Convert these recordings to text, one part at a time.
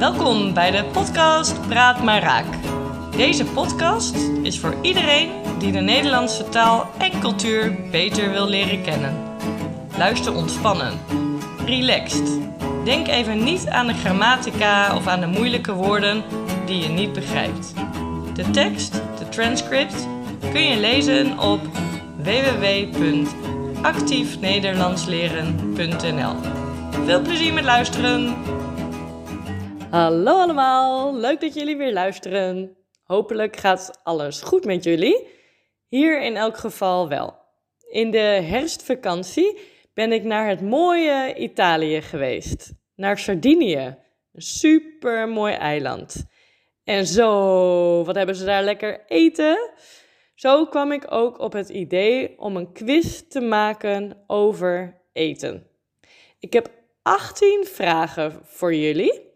Welkom bij de podcast Praat maar Raak. Deze podcast is voor iedereen die de Nederlandse taal en cultuur beter wil leren kennen. Luister ontspannen, relaxed. Denk even niet aan de grammatica of aan de moeilijke woorden die je niet begrijpt. De tekst, de transcript, kun je lezen op www.actiefnederlandsleren.nl. Veel plezier met luisteren! Hallo allemaal, leuk dat jullie weer luisteren. Hopelijk gaat alles goed met jullie. Hier in elk geval wel. In de herfstvakantie ben ik naar het mooie Italië geweest. Naar Sardinië. Een super mooi eiland. En zo, wat hebben ze daar lekker eten? Zo kwam ik ook op het idee om een quiz te maken over eten. Ik heb 18 vragen voor jullie.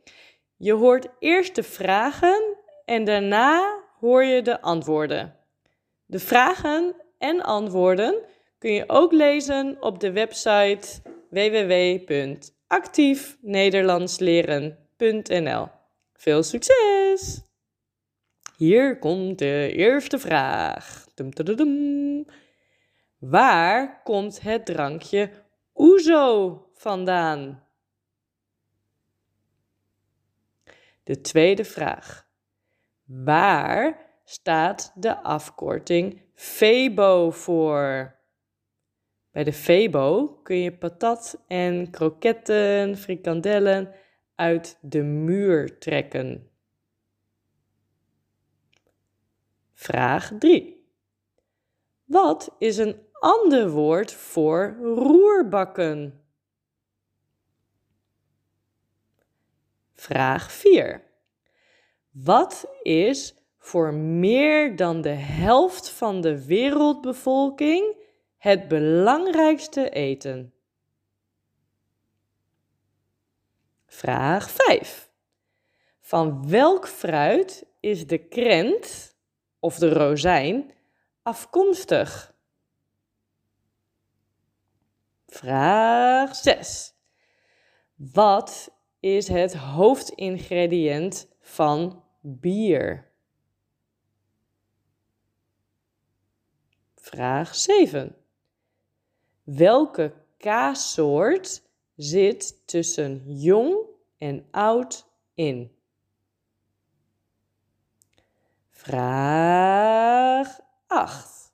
Je hoort eerst de vragen en daarna hoor je de antwoorden. De vragen en antwoorden kun je ook lezen op de website www.actiefnederlandsleren.nl. Veel succes! Hier komt de eerste vraag. Waar komt het drankje Oezo vandaan? De tweede vraag. Waar staat de afkorting FEBO voor? Bij de FEBO kun je patat en kroketten, frikandellen uit de muur trekken. Vraag 3. Wat is een ander woord voor roerbakken? Vraag 4. Wat is voor meer dan de helft van de wereldbevolking het belangrijkste eten? Vraag 5. Van welk fruit is de krent of de rozijn afkomstig? Vraag 6. Wat is het hoofdingrediënt van bier? Vraag 7. Welke kaassoort zit tussen jong en oud in? Vraag 8.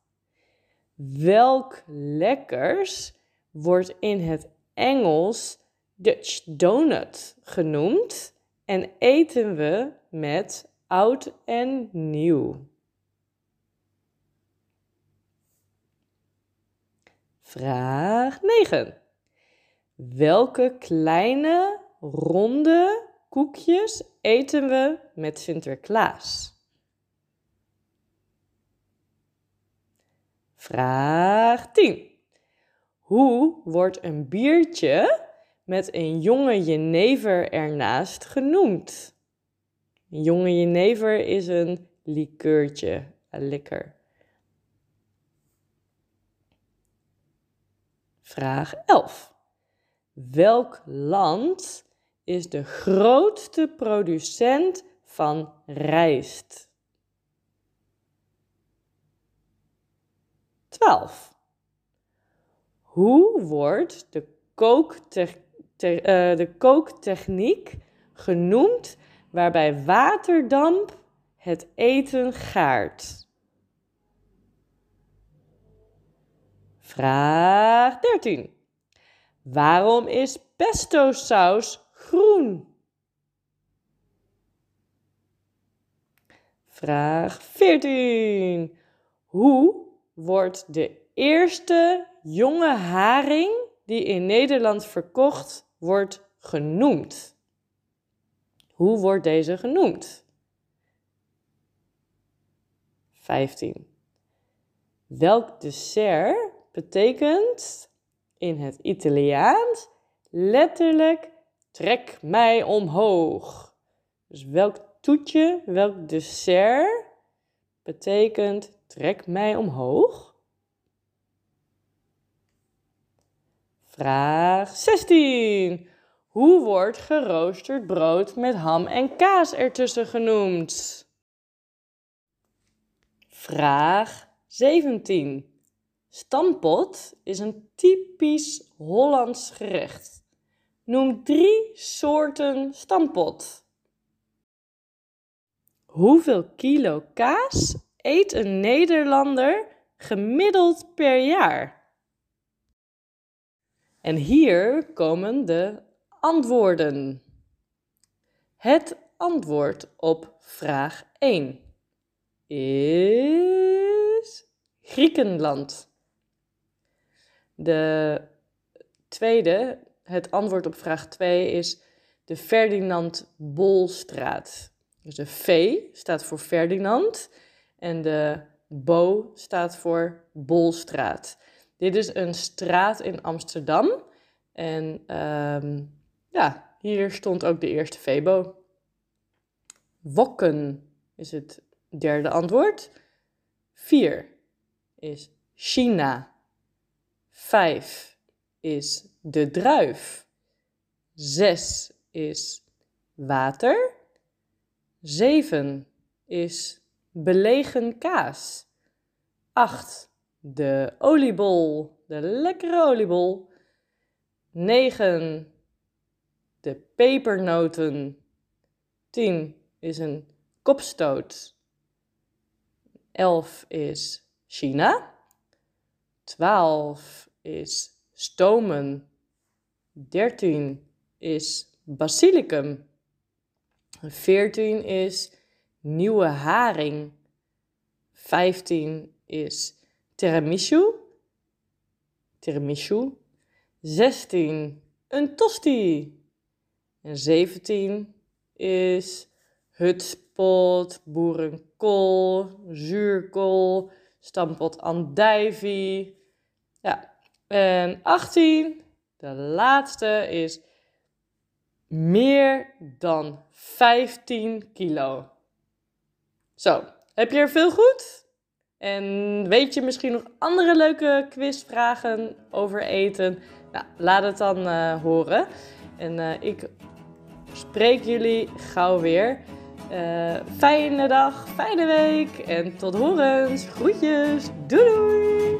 Welk lekkers wordt in het Engels Dutch donut genoemd en eten we met oud en nieuw. Vraag 9. Welke kleine ronde koekjes eten we met Sinterklaas? Vraag 10. Hoe wordt een biertje met een jonge jenever ernaast genoemd. Een jonge jenever is een likeurtje, een likker. Vraag 11. Welk land is de grootste producent van rijst? 12. Hoe wordt de kooktechniek te, uh, de kooktechniek genoemd waarbij waterdamp het eten gaart. Vraag 13. Waarom is pesto saus groen? Vraag 14. Hoe wordt de eerste jonge haring die in Nederland verkocht wordt genoemd. Hoe wordt deze genoemd? 15. Welk dessert betekent in het Italiaans letterlijk trek mij omhoog? Dus welk toetje, welk dessert betekent trek mij omhoog? Vraag 16. Hoe wordt geroosterd brood met ham en kaas ertussen genoemd? Vraag 17. Stampot is een typisch Hollands gerecht. Noem drie soorten stampot. Hoeveel kilo kaas eet een Nederlander gemiddeld per jaar? En hier komen de antwoorden. Het antwoord op vraag 1 is Griekenland. De tweede, het antwoord op vraag 2 is de Ferdinand Bolstraat. Dus de V staat voor Ferdinand en de Bo staat voor Bolstraat. Dit is een straat in Amsterdam. En um, ja, hier stond ook de eerste Febo. Wokken is het derde antwoord. Vier is China. Vijf is de druif. Zes is water. Zeven is belegen kaas. Acht, de oliebol, de lekkere oliebol. Negen, de pepernoten. 10 is een kopstoot. 11 is China. 12 is stomen. 13 is basilicum. 14 is nieuwe haring. 15 is tiramisu. Tiramisu. 16 een tosti. En 17 is hutspot, boerenkool, zuurkool, stampot andijvie. Ja, en 18, de laatste, is meer dan 15 kilo. Zo, heb je er veel goed? En weet je misschien nog andere leuke quizvragen over eten? Nou, laat het dan uh, horen. En uh, ik spreek jullie gauw weer. Uh, fijne dag, fijne week en tot horens. Groetjes. Doei doei.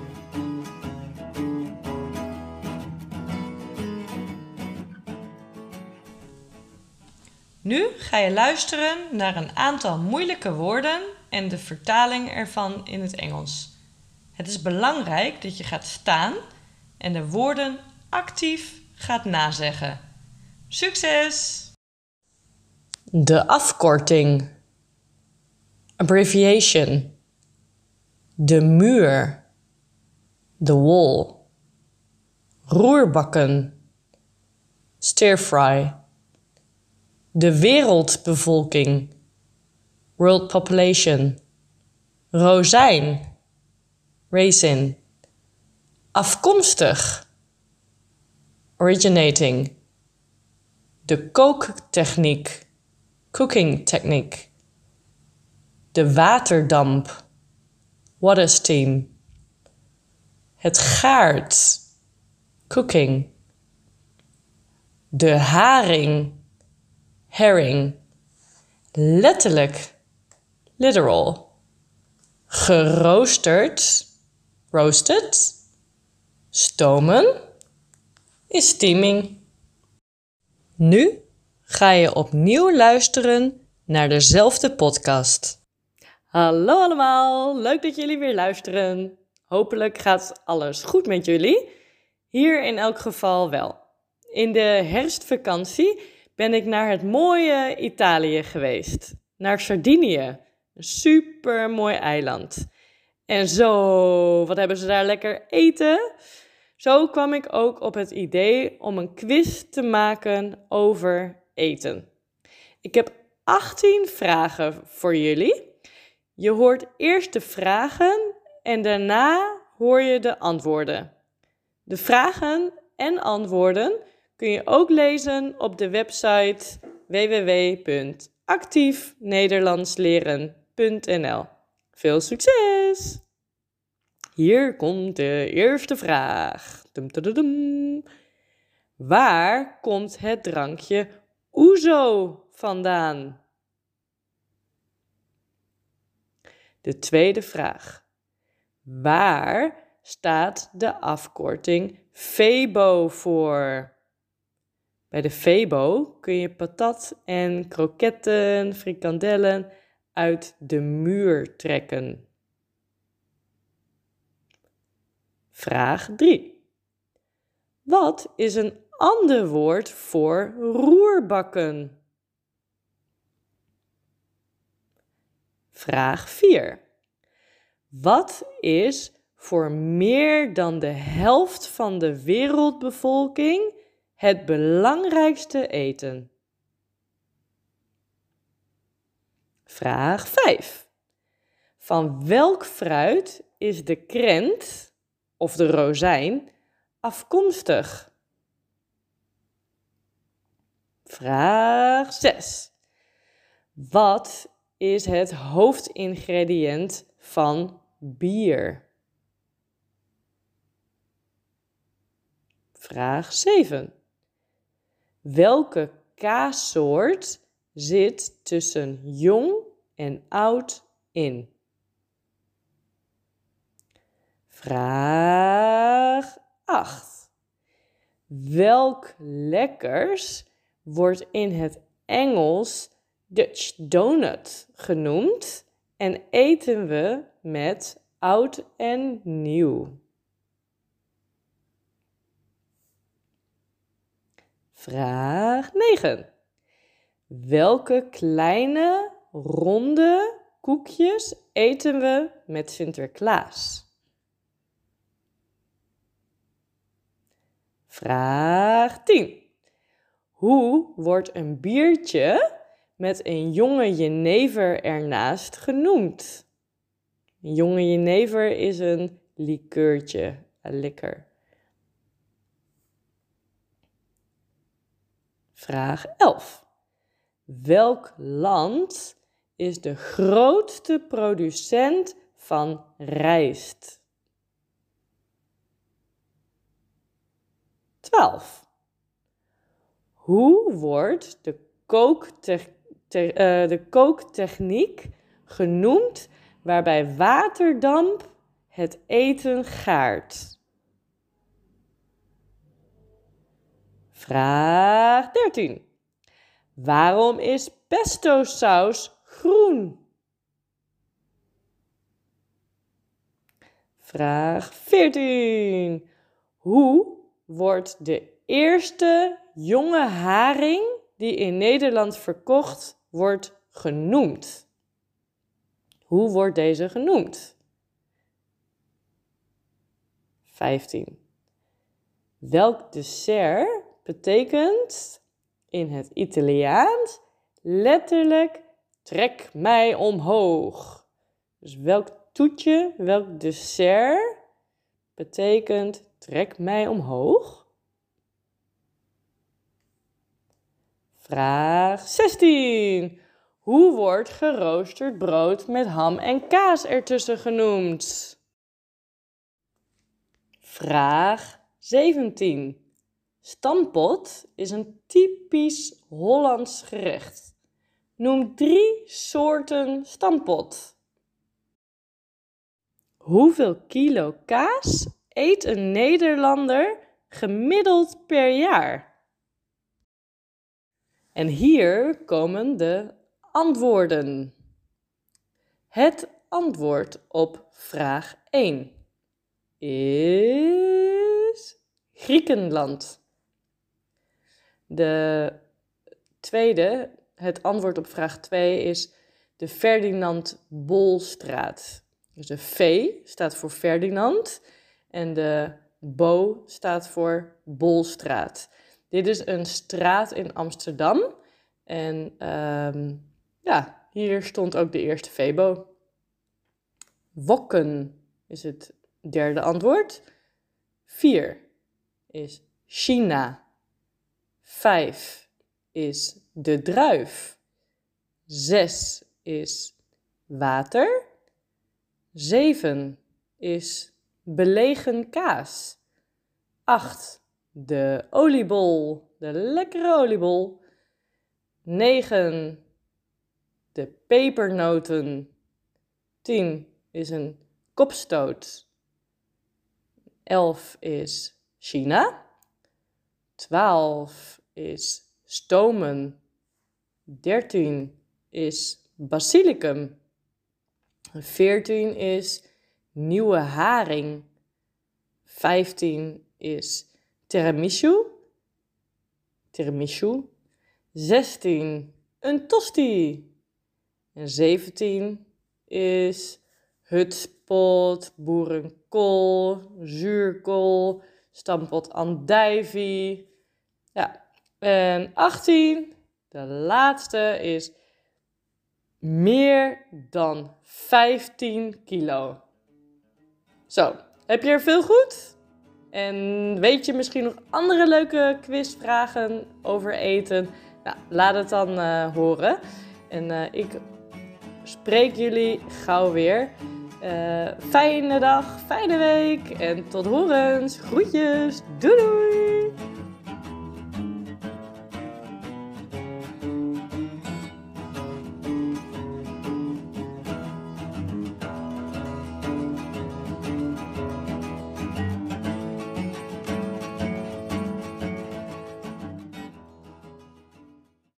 Nu ga je luisteren naar een aantal moeilijke woorden en de vertaling ervan in het Engels. Het is belangrijk dat je gaat staan en de woorden actief gaat nazeggen. Succes! De afkorting. Abbreviation. De muur. The wall. Roerbakken. Stir fry. De wereldbevolking. World population. Rozijn. Raisin. Afkomstig. Originating. De kooktechniek cooking technique. De waterdamp, water steam. Het gaart, cooking. De haring, herring. Letterlijk, literal. Geroosterd, roasted. Stomen is steaming. Nu ga je opnieuw luisteren naar dezelfde podcast. Hallo allemaal, leuk dat jullie weer luisteren. Hopelijk gaat alles goed met jullie. Hier in elk geval wel. In de herfstvakantie ben ik naar het mooie Italië geweest. Naar Sardinië. Super mooi eiland. En zo, wat hebben ze daar lekker eten? Zo kwam ik ook op het idee om een quiz te maken over eten. Ik heb 18 vragen voor jullie. Je hoort eerst de vragen en daarna hoor je de antwoorden. De vragen en antwoorden kun je ook lezen op de website www.actiefnederlandsleren.nl. Veel succes! Hier komt de eerste vraag. Waar komt het drankje ouzo vandaan? De tweede vraag. Waar staat de afkorting FEBO voor? Bij de Febo kun je patat en kroketten, frikandellen uit de muur trekken. Vraag 3. Wat is een ander woord voor roerbakken? Vraag 4. Wat is voor meer dan de helft van de wereldbevolking het belangrijkste eten? Vraag 5. Van welk fruit is de krent of de rozijn afkomstig? Vraag 6. Wat is het hoofdingrediënt van bier? Vraag 7. Welke kaassoort zit tussen jong en oud in? Vraag 8. Welk lekkers wordt in het Engels Dutch donut genoemd en eten we met oud en nieuw? Vraag 9. Welke kleine ronde koekjes eten we met Sinterklaas? Vraag 10. Hoe wordt een biertje met een jonge jenever ernaast genoemd? Een jonge jenever is een likeurtje, een likker. Vraag 11. Welk land is de grootste producent van rijst? 12. Hoe wordt de, uh, de kooktechniek genoemd waarbij waterdamp het eten gaart? Vraag 13. Waarom is pesto saus groen? Vraag 14. Hoe wordt de eerste jonge haring die in Nederland verkocht wordt genoemd? Hoe wordt deze genoemd? 15. Welk dessert betekent in het Italiaans letterlijk trek mij omhoog. Dus welk toetje, welk dessert betekent trek mij omhoog? Vraag 16. Hoe wordt geroosterd brood met ham en kaas ertussen genoemd? Vraag 17. Stampot is een typisch Hollands gerecht. Noem drie soorten stampot. Hoeveel kilo kaas eet een Nederlander gemiddeld per jaar? En hier komen de antwoorden. Het antwoord op vraag 1 is Griekenland. De tweede, het antwoord op vraag 2 is de Ferdinand Bolstraat. Dus de V staat voor Ferdinand en de Bo staat voor Bolstraat. Dit is een straat in Amsterdam. En ehm, ja, hier stond ook de eerste Febo. Wokken is het derde antwoord. Vier is China. Vijf is de druif. Zes is water. Zeven is belegen kaas. Acht de oliebol, de lekkere oliebol. 9, de pepernoten. 10 is een kopstoot. 11 is China. 12 is stomen. 13 is basilicum. 14 is nieuwe haring. 15 is tiramisu. Tiramisu. 16 een tosti. En 17 is hutspot, boerenkool, zuurkool, stampot andijvie. Ja, en 18, de laatste is meer dan 15 kilo. Zo, heb je er veel goed? En weet je misschien nog andere leuke quizvragen over eten? Nou, laat het dan uh, horen. En uh, ik spreek jullie gauw weer. Uh, fijne dag, fijne week en tot horens. Groetjes, doei doei!